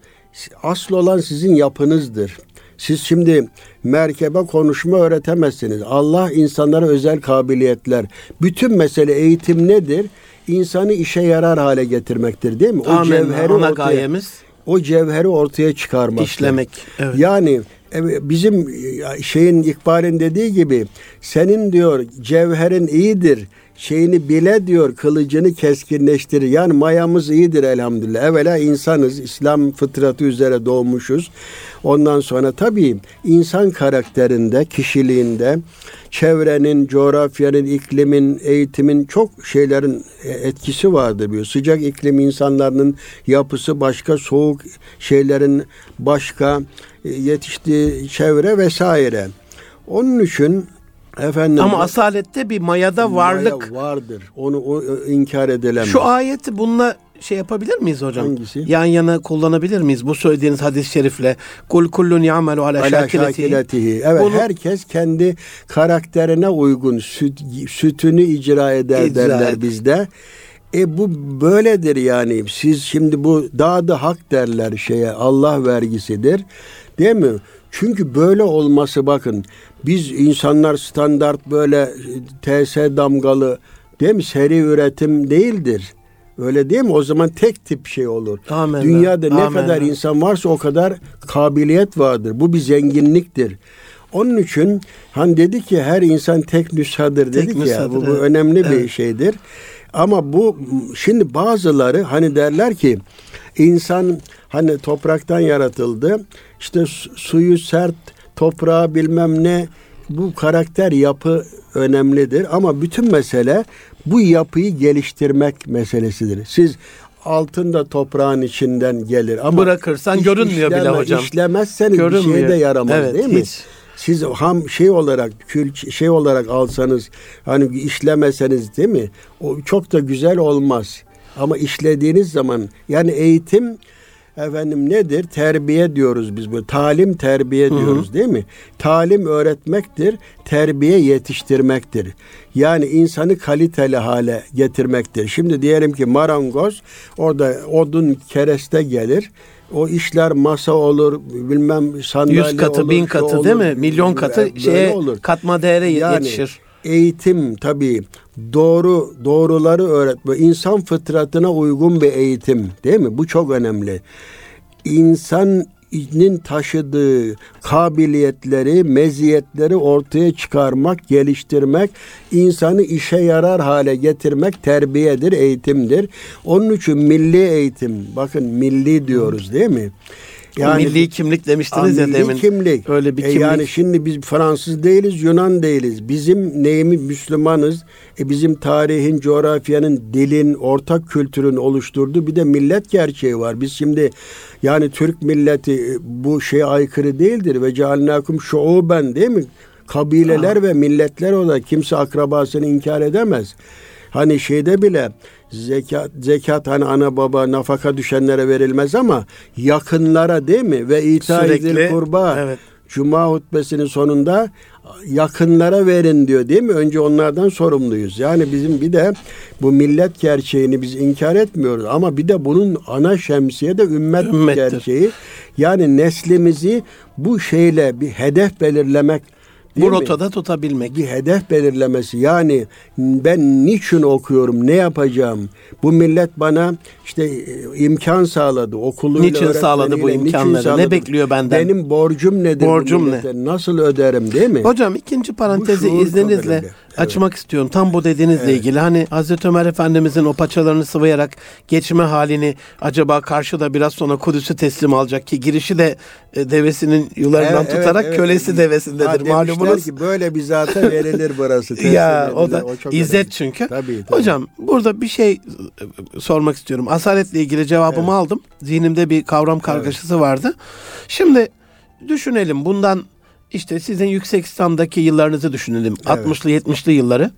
Asıl olan sizin yapınızdır. Siz şimdi merkebe konuşma öğretemezsiniz. Allah insanlara özel kabiliyetler. Bütün mesele eğitim nedir? İnsanı işe yarar hale getirmektir değil mi? O Amin. cevheri Ana ortaya, gayemiz o cevheri ortaya çıkarmak. İşlemek. Evet. Yani bizim şeyin İkbal'in dediği gibi senin diyor cevherin iyidir şeyini bile diyor kılıcını keskinleştirir. Yani mayamız iyidir elhamdülillah. Evvela insanız. İslam fıtratı üzere doğmuşuz. Ondan sonra tabii insan karakterinde, kişiliğinde, çevrenin, coğrafyanın, iklimin, eğitimin çok şeylerin etkisi vardır diyor. Sıcak iklim insanların yapısı başka, soğuk şeylerin başka, e, yetiştiği çevre vesaire. Onun için Efendim, Ama asalette bir mayada varlık maya vardır. Onu o, inkar edilemez. Şu ayeti bununla şey yapabilir miyiz hocam? Hangisi? Yan yana kullanabilir miyiz bu söylediğiniz hadis-i şerifle? Kul kullun ya'melu ala, şakiletihi. Evet Bunu, herkes kendi karakterine uygun süt, sütünü icra eder icra derler et. bizde. E bu böyledir yani. Siz şimdi bu dağda hak derler şeye Allah vergisidir. Değil mi? Çünkü böyle olması bakın biz insanlar standart böyle TS damgalı değil mi seri üretim değildir. Öyle değil mi? O zaman tek tip şey olur. Amen. Dünyada ne Amen. kadar insan varsa o kadar kabiliyet vardır. Bu bir zenginliktir. Onun için hani dedi ki her insan tek nüshadır dedik tek ya. Bu, bu önemli evet. bir şeydir. Ama bu şimdi bazıları hani derler ki insan hani topraktan yaratıldı. İşte suyu sert, toprağı bilmem ne bu karakter yapı önemlidir ama bütün mesele bu yapıyı geliştirmek meselesidir. Siz altın da toprağın içinden gelir ama bırakırsan görünmüyor işleme, bile hocam. İşlemezseniz görünmüyor. bir şeye de yaramaz evet, değil mi? Hiç. Siz ham şey olarak kül şey olarak alsanız hani işlemeseniz değil mi? O çok da güzel olmaz. Ama işlediğiniz zaman yani eğitim efendim nedir? Terbiye diyoruz biz bu. Talim terbiye diyoruz hı hı. değil mi? Talim öğretmektir, terbiye yetiştirmektir. Yani insanı kaliteli hale getirmektir. Şimdi diyelim ki marangoz orada odun kereste gelir. O işler masa olur, bilmem sandalye Yüz katı, olur, bin katı olur, değil mi? Milyon katı şeye olur. katma değere yani, yetişir. Eğitim tabii doğru doğruları öğretme. insan fıtratına uygun bir eğitim değil mi? Bu çok önemli. İnsanın taşıdığı kabiliyetleri, meziyetleri ortaya çıkarmak, geliştirmek, insanı işe yarar hale getirmek terbiyedir, eğitimdir. Onun için milli eğitim, bakın milli diyoruz değil mi? Yani, milli kimlik demiştiniz ya demin. kimlik. Öyle bir kimlik. E yani şimdi biz Fransız değiliz, Yunan değiliz. Bizim neyimiz Müslümanız. E bizim tarihin, coğrafyanın, dilin, ortak kültürün oluşturduğu bir de millet gerçeği var. Biz şimdi yani Türk milleti e, bu şeye aykırı değildir ve cealnakum şuuben değil mi? Kabileler Aa. ve milletler o da kimse akrabasını inkar edemez. Hani şeyde bile zekat zekat hani ana baba nafaka düşenlere verilmez ama yakınlara değil mi? Ve ita edil kurba. Evet. Cuma hutbesinin sonunda yakınlara verin diyor değil mi? Önce onlardan sorumluyuz. Yani bizim bir de bu millet gerçeğini biz inkar etmiyoruz ama bir de bunun ana şemsiye de ümmet Ümmettir. gerçeği. Yani neslimizi bu şeyle bir hedef belirlemek Değil bu mi? rotada tutabilmek. Bir hedef belirlemesi. Yani ben niçin okuyorum, ne yapacağım? Bu millet bana işte e, imkan sağladı. Okuluyla, niçin sağladı bu imkanları? Sağladı? Ne bekliyor benden? Benim borcum nedir? Borcum ne? Nasıl öderim değil mi? Hocam ikinci parantezi izninizle açmak istiyorum. Tam bu dediğinizle evet. ilgili. Hani Hazreti Ömer Efendimizin o paçalarını sıvayarak geçme halini acaba karşıda biraz sonra Kudüs'ü teslim alacak ki girişi de e, devesinin yularından evet, tutarak evet, kölesi devesindedir ha, malumunuz. ki böyle bir zata verilir burası. *laughs* ya o da o İzzet önemli. çünkü. Tabii, tabii. Hocam burada bir şey e, sormak istiyorum. Asaletle ilgili cevabımı evet. aldım. Zihnimde bir kavram kargaşası evet. vardı. Şimdi düşünelim bundan işte sizin yüksek İslam'daki yıllarınızı düşünelim. Evet. 60'lı 70'li yılları.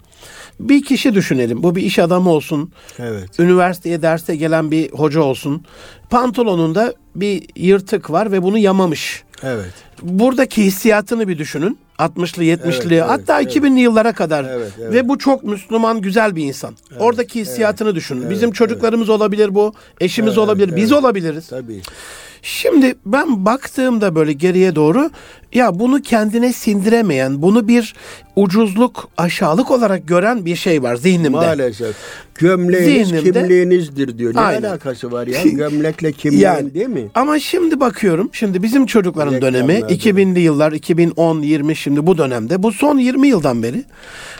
bir kişi düşünelim. Bu bir iş adamı olsun. Evet. Üniversiteye derse gelen bir hoca olsun. Pantolonunda bir yırtık var ve bunu yamamış. Evet. Buradaki hissiyatını bir düşünün. 60'lı 70'li Evet, evet, hatta evet. 2000'li yıllara kadar Evet, evet. ve bu çok Müslüman güzel bir insan. Oradaki hissiyatını düşünün. Bizim çocuklarımız olabilir bu, eşimiz Evet, olabilir, biz evet. olabiliriz. Tabii. Şimdi ben baktığımda böyle geriye doğru ya bunu kendine sindiremeyen, bunu bir ucuzluk, aşağılık olarak gören bir şey var zihnimde. Maalesef. Gömleğiniz Zihnimde- kimliğinizdir diyor. Ne Aynen. alakası var ya? *laughs* Gömlekle kimliğin Yani, değil mi? Ama şimdi bakıyorum, şimdi bizim çocukların Reklamlar, dönemi 2000'li yıllar, 2010, 20 şimdi bu dönemde, bu son 20 yıldan beri.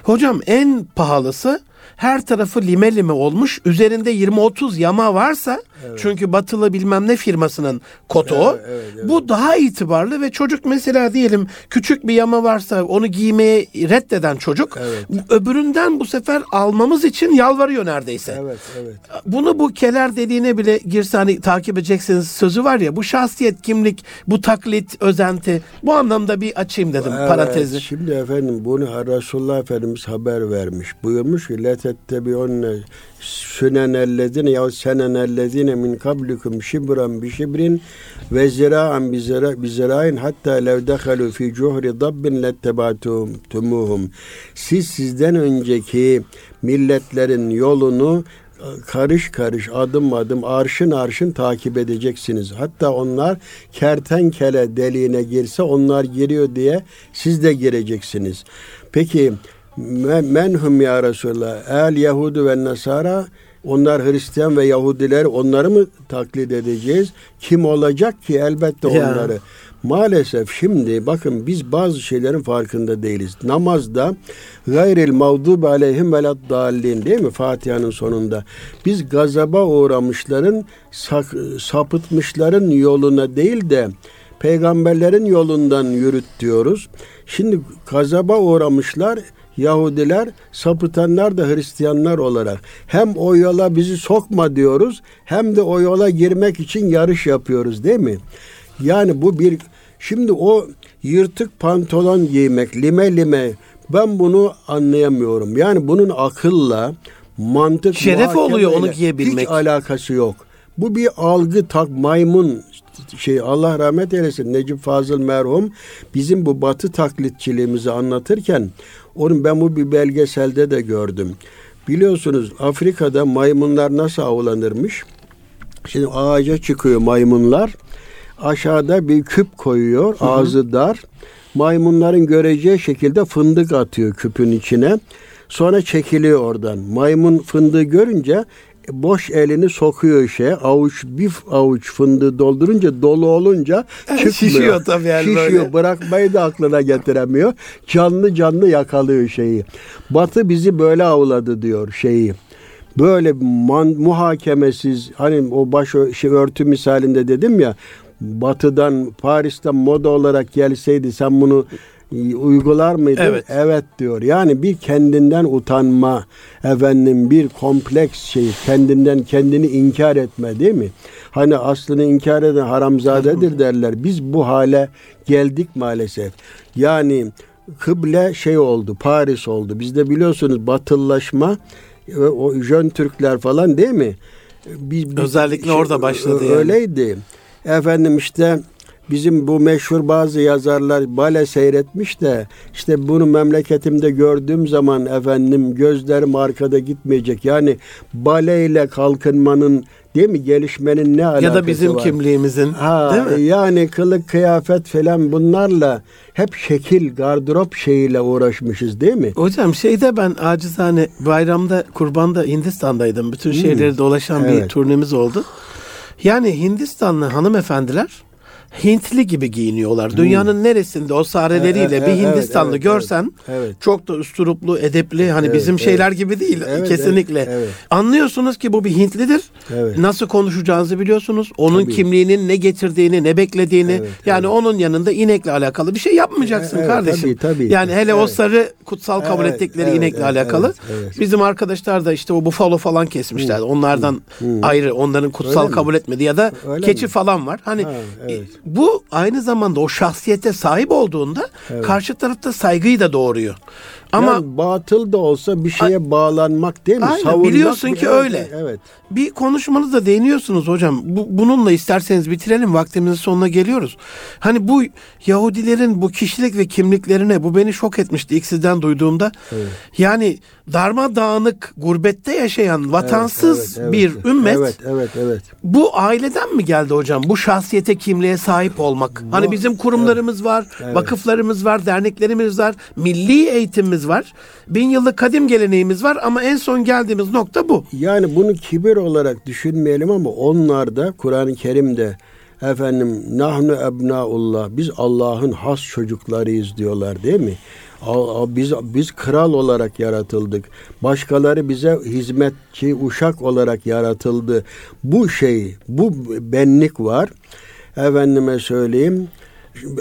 Hocam en pahalısı her tarafı lime lime olmuş. Üzerinde 20-30 yama varsa çünkü batılı bilmem ne firmasının kodu o. Evet, evet, evet. Bu daha itibarlı ve çocuk mesela diyelim küçük bir yama varsa onu giymeye reddeden çocuk Evet. öbüründen bu sefer almamız için yalvarıyor neredeyse. Evet, evet. Bunu bu keler dediğine bile girse hani takip edeceksiniz sözü var ya bu şahsiyet kimlik bu taklit özenti bu anlamda bir açayım dedim Evet, parantezi. Şimdi efendim bunu Resulullah Efendimiz haber vermiş. Buyurmuş ki letettebi'unne sünenellezine ya senenellezine min kablikum şibran bi şibrin ve zira'an bi zira bi zira'in hatta lev dehalu fi cuhri dabbin lettebatum tumuhum. Siz sizden önceki milletlerin yolunu karış karış adım adım arşın arşın takip edeceksiniz. Hatta onlar kertenkele deliğine girse onlar giriyor diye siz de gireceksiniz. Peki menhum ya Resulallah el Yahudu ve Nasara onlar Hristiyan ve Yahudiler onları mı taklit edeceğiz? Kim olacak ki elbette Ya. onları. Maalesef şimdi bakın biz bazı şeylerin farkında değiliz. Namazda gayril mağdubi aleyhim velad dallin değil mi Fatiha'nın sonunda? Biz gazaba uğramışların sapıtmışların yoluna değil de peygamberlerin yolundan yürüt diyoruz. Şimdi gazaba uğramışlar Yahudiler, sapıtanlar da Hristiyanlar olarak hem o yola bizi sokma diyoruz hem de o yola girmek için yarış yapıyoruz değil mi? Yani bu bir şimdi o yırtık pantolon giymek lime lime ben bunu anlayamıyorum. Yani bunun akılla mantık Şeref oluyor onu giyebilmek. Hiç alakası yok. Bu bir algı tak maymun şey Allah rahmet eylesin Necip Fazıl merhum bizim bu batı taklitçiliğimizi anlatırken onun ben bu bir belgeselde de gördüm. Biliyorsunuz Afrika'da maymunlar nasıl avlanırmış? Şimdi ağaca çıkıyor maymunlar. Aşağıda bir küp koyuyor. Ağzı dar. Maymunların göreceği şekilde fındık atıyor küpün içine. Sonra çekiliyor oradan. Maymun fındığı görünce boş elini sokuyor şey avuç bir avuç fındığı doldurunca dolu olunca *laughs* çıkmıyor. Şişiyor tabii yani Şişiyor. böyle. Bırakmayı da aklına getiremiyor. Canlı canlı yakalıyor şeyi. Batı bizi böyle avladı diyor şeyi. Böyle man, muhakemesiz hani o baş şey, örtü misalinde dedim ya Batı'dan Paris'ten moda olarak gelseydi sen bunu uygular mıydın? Evet. Evet diyor. Yani bir kendinden utanma, efendim bir kompleks şey, kendinden kendini inkar etme değil mi? Hani aslını inkar eden haramzadedir derler. Biz bu hale geldik maalesef. Yani kıble şey oldu, Paris oldu. Bizde biliyorsunuz batıllaşma ve o Jön Türkler falan değil mi? Biz, biz- Özellikle orada başladı ö- yani. Öyleydi. Efendim işte bizim bu meşhur bazı yazarlar bale seyretmiş de işte bunu memleketimde gördüğüm zaman efendim gözlerim arkada gitmeyecek. Yani baleyle kalkınmanın değil mi gelişmenin ne alakası Ya da bizim var? kimliğimizin Ha, değil mi? yani kılık kıyafet falan bunlarla hep şekil gardırop şeyiyle uğraşmışız değil mi? Hocam şeyde ben acizane bayramda kurbanda Hindistan'daydım. Bütün şehirleri dolaşan bir Hmm. Evet. turnemiz oldu. Yani Hindistanlı hanımefendiler Hintli gibi giyiniyorlar. Dünyanın neresinde o sareleriyle Hmm. Evet, bir evet, Hindistanlı evet, görsen evet. çok da üsturuplu, edepli hani Evet, bizim evet. şeyler gibi değil Evet, kesinlikle. evet, evet. Anlıyorsunuz ki bu bir Hintlidir. Evet. Nasıl konuşacağınızı biliyorsunuz. Onun Tabii. kimliğinin ne getirdiğini, ne beklediğini. Evet, yani onun yanında inekle alakalı bir şey yapmayacaksın Evet, kardeşim. tabii, tabii. Yani hele o Evet. sarı kutsal kabul Evet, ettikleri evet, inekle evet, alakalı. evet, evet. Bizim arkadaşlar da işte o bufalo falan kesmişler. Onlardan ayrı, onların kutsal Öyle mi? kabul etmedi ya da Öyle keçi mi? falan var. Hani Ha, evet. e, bu aynı zamanda o şahsiyete sahip olduğunda karşı tarafta saygıyı da doğuruyor. Ama yani batıl da olsa bir şeye a- bağlanmak değil mi? Aynen, Savunmak biliyorsun ki öyle. Evet. Bir konuşmanızda değiniyorsunuz hocam. Bu, bununla isterseniz bitirelim. Vaktimizin sonuna geliyoruz. Hani bu Yahudilerin bu kişilik ve kimliklerine bu beni şok etmişti ilk sizden duyduğumda. Evet. Yani darmadağınık gurbette yaşayan vatansız evet, evet, bir evet. ümmet. Evet, evet, evet. Bu aileden mi geldi hocam? Bu şahsiyete kimliğe sahip olmak. Bu, hani bizim kurumlarımız evet, var, evet. vakıflarımız var, derneklerimiz var, milli eğitimimiz var. Bin yıllık kadim geleneğimiz var ama en son geldiğimiz nokta bu. Yani bunu kibir olarak düşünmeyelim ama onlar da Kur'an-ı Kerim'de efendim nahnu ebnaullah biz Allah'ın has çocuklarıyız diyorlar değil mi? Biz biz kral olarak yaratıldık. Başkaları bize hizmetçi, uşak olarak yaratıldı. Bu şey, bu benlik var. Efendime söyleyeyim.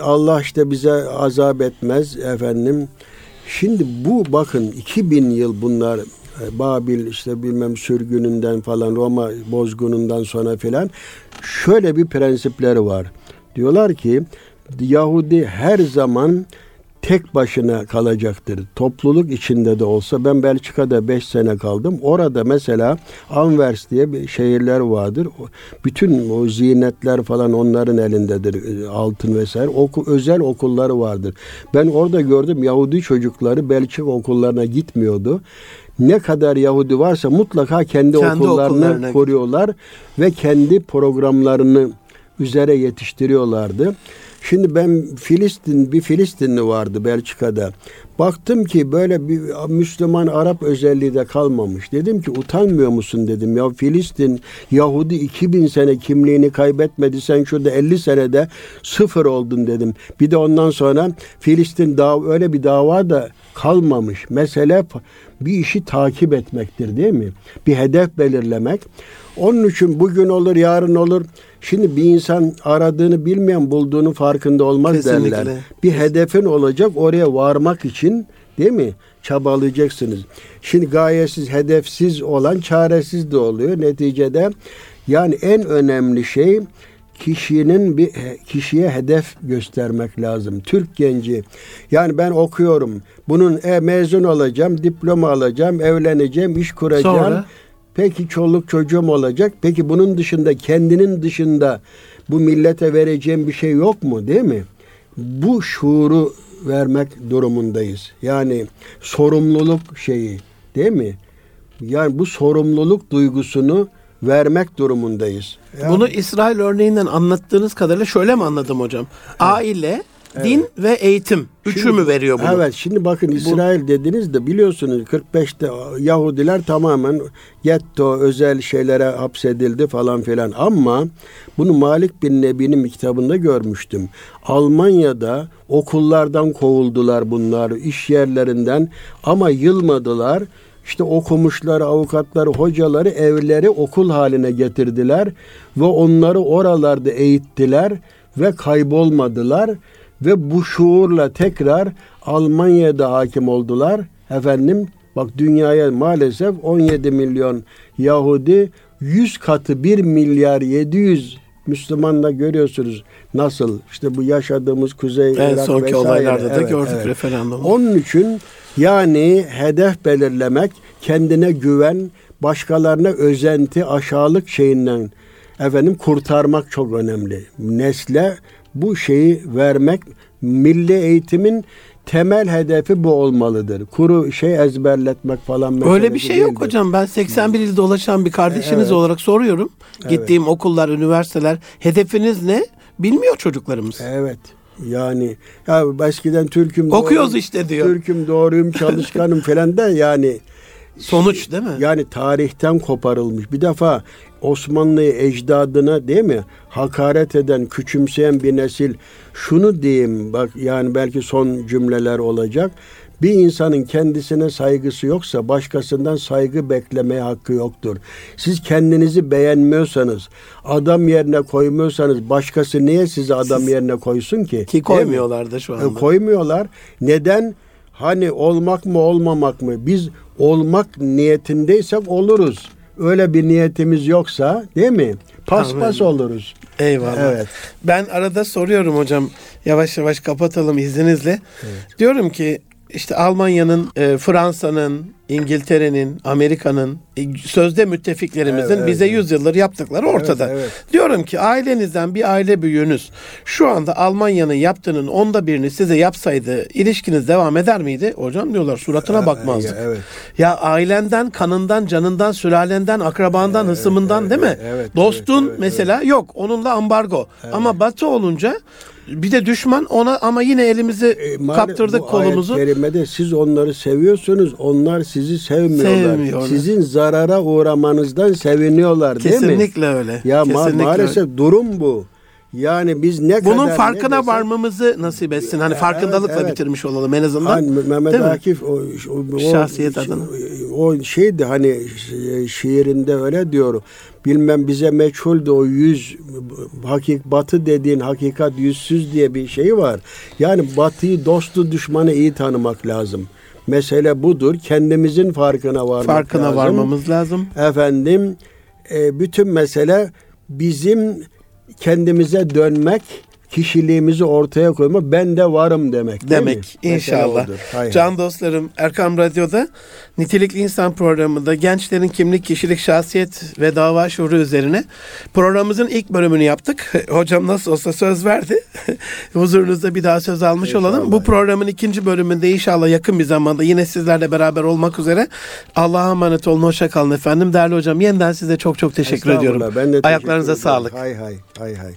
Allah işte bize azap etmez efendim. Şimdi bu bakın 2000 yıl bunlar e, Babil işte bilmem sürgününden falan Roma bozgunundan sonra filan şöyle bir prensipleri var. Diyorlar ki Yahudi her zaman tek başına kalacaktır. Topluluk içinde de olsa ben Belçika'da 5 sene kaldım. Orada mesela Anvers diye bir şehirler vardır. Bütün o ziynetler falan onların elindedir. Altın vesaire. Oku, özel okulları vardır. Ben orada gördüm Yahudi çocukları Belçika okullarına gitmiyordu ne kadar Yahudi varsa mutlaka kendi, kendi okullarını koruyorlar ve kendi programlarını üzere yetiştiriyorlardı. Şimdi ben Filistin bir Filistinli vardı Belçika'da. Baktım ki böyle bir Müslüman Arap özelliği de kalmamış. Dedim ki utanmıyor musun dedim. Ya Filistin Yahudi 2000 sene kimliğini kaybetmedi. Sen şurada 50 senede sıfır oldun dedim. Bir de ondan sonra Filistin dav öyle bir dava da kalmamış. Mesele bir işi takip etmektir değil mi? Bir hedef belirlemek. Onun için bugün olur, yarın olur. Şimdi bir insan aradığını bilmeyen bulduğunu farkında olmaz Kesinlikle. derler. Bir hedefin olacak oraya varmak için değil mi? Çabalayacaksınız. Şimdi gayesiz, hedefsiz olan çaresiz de oluyor. Neticede yani en önemli şey kişinin bir kişiye hedef göstermek lazım. Türk genci yani ben okuyorum. Bunun e, mezun olacağım, diploma alacağım, evleneceğim, iş kuracağım. Sonra? Peki çoluk çocuğum olacak. Peki bunun dışında kendinin dışında bu millete vereceğim bir şey yok mu değil mi? Bu şuuru vermek durumundayız. Yani sorumluluk şeyi değil mi? Yani bu sorumluluk duygusunu vermek durumundayız. Yani, Bunu İsrail örneğinden anlattığınız kadarıyla şöyle mi anladım hocam? Evet. Aile, Evet. Din ve eğitim. Üçü şimdi, mü veriyor bunu? Evet şimdi bakın İsrail Bu, dediniz de biliyorsunuz 45'te Yahudiler tamamen getto özel şeylere hapsedildi falan filan. Ama bunu Malik bin Nebi'nin kitabında görmüştüm. Almanya'da okullardan kovuldular bunlar iş yerlerinden ama yılmadılar. İşte okumuşlar, avukatları, hocaları evleri okul haline getirdiler ve onları oralarda eğittiler ve kaybolmadılar ve bu şuurla tekrar Almanya'da hakim oldular. Efendim bak dünyaya maalesef 17 milyon Yahudi 100 katı 1 milyar 700 Müslümanla görüyorsunuz nasıl işte bu yaşadığımız Kuzey en Irak sonki vesaire. olaylarda da evet, gördük evet. referandum. Onun için yani hedef belirlemek, kendine güven, başkalarına özenti, aşağılık şeyinden efendim kurtarmak çok önemli. Nesle bu şeyi vermek milli eğitimin temel hedefi bu olmalıdır. Kuru şey ezberletmek falan. Öyle bir şey değildir. yok hocam. Ben 81 il dolaşan bir kardeşiniz evet. olarak soruyorum. Evet. Gittiğim okullar, üniversiteler hedefiniz ne? Bilmiyor çocuklarımız. Evet. Yani ya eskiden Türk'üm okuyoruz doğruyum, işte diyor. Türk'üm doğruyum, çalışkanım *laughs* falan da yani sonuç değil mi? Yani tarihten koparılmış. Bir defa Osmanlı ecdadına değil mi hakaret eden, küçümseyen bir nesil şunu diyeyim bak yani belki son cümleler olacak. Bir insanın kendisine saygısı yoksa başkasından saygı beklemeye hakkı yoktur. Siz kendinizi beğenmiyorsanız, adam yerine koymuyorsanız başkası niye sizi adam Siz, yerine koysun ki? Ki koymuyorlar da şu e, anda. koymuyorlar. Neden? Hani olmak mı olmamak mı? Biz olmak niyetindeysek oluruz. Öyle bir niyetimiz yoksa değil mi? Paspas Amin. oluruz. Eyvallah. Evet. Ben arada soruyorum hocam. Yavaş yavaş kapatalım izninizle. Evet. Diyorum ki işte Almanya'nın, e, Fransa'nın, İngiltere'nin, Amerika'nın e, sözde müttefiklerimizin Evet, bize evet. yüzyıldır yaptıkları ortada. evet. Diyorum ki ailenizden bir aile büyüğünüz şu anda Almanya'nın yaptığının onda birini size yapsaydı ilişkiniz devam eder miydi? Hocam diyorlar suratına bakmazdık. Ya, evet. Ya ailenden, kanından, canından, sülalenden, akrabandan, hısımından değil mi? evet, Dostun evet, evet, mesela yok. Onunla ambargo. Ama batı olunca bir de düşman ona ama yine elimizi E, kaptırdık bu kolumuzu. Ayet kerimede siz onları seviyorsunuz, onlar sizi sevmiyorlar. Sevmiyorlar. Sizin zarara uğramanızdan seviniyorlar değil mi? Kesinlikle öyle. Ya ma- Kesinlikle maalesef öyle. durum bu. Yani biz ne bunun kadar farkına ne desek- varmamızı nasip etsin. Hani Evet, farkındalıkla evet. bitirmiş olalım en azından. Hani Mehmet Değil mi? Akif o, o, o- Şahsiyet o- adına. O şeydi hani şi- şiirinde öyle diyor. Bilmem bize meçhuldü o yüz hakik batı dediğin hakikat yüzsüz diye bir şey var. Yani batıyı dostu düşmanı iyi tanımak lazım. Mesele budur. Kendimizin farkına varmak Farkına lazım. varmamız lazım. Efendim e, bütün mesele bizim kendimize dönmek, kişiliğimizi ortaya koymak, ben de varım demek. demek inşallah. Can dostlarım Erkam Radyo'da Nitelikli İnsan programında gençlerin kimlik, kişilik, şahsiyet ve dava şuuru üzerine programımızın ilk bölümünü yaptık. *laughs* Hocam nasıl olsa söz verdi. *laughs* Huzurunuzda bir daha söz almış İnşallah. olalım. Bu programın ikinci bölümünde inşallah yakın bir zamanda yine sizlerle beraber olmak üzere. Allah'a emanet olun. Hoşça kalın efendim. Değerli hocam yeniden size çok çok teşekkür ediyorum. Ben de teşekkür Ayaklarınıza ederim. sağlık. Hay hay hay hay.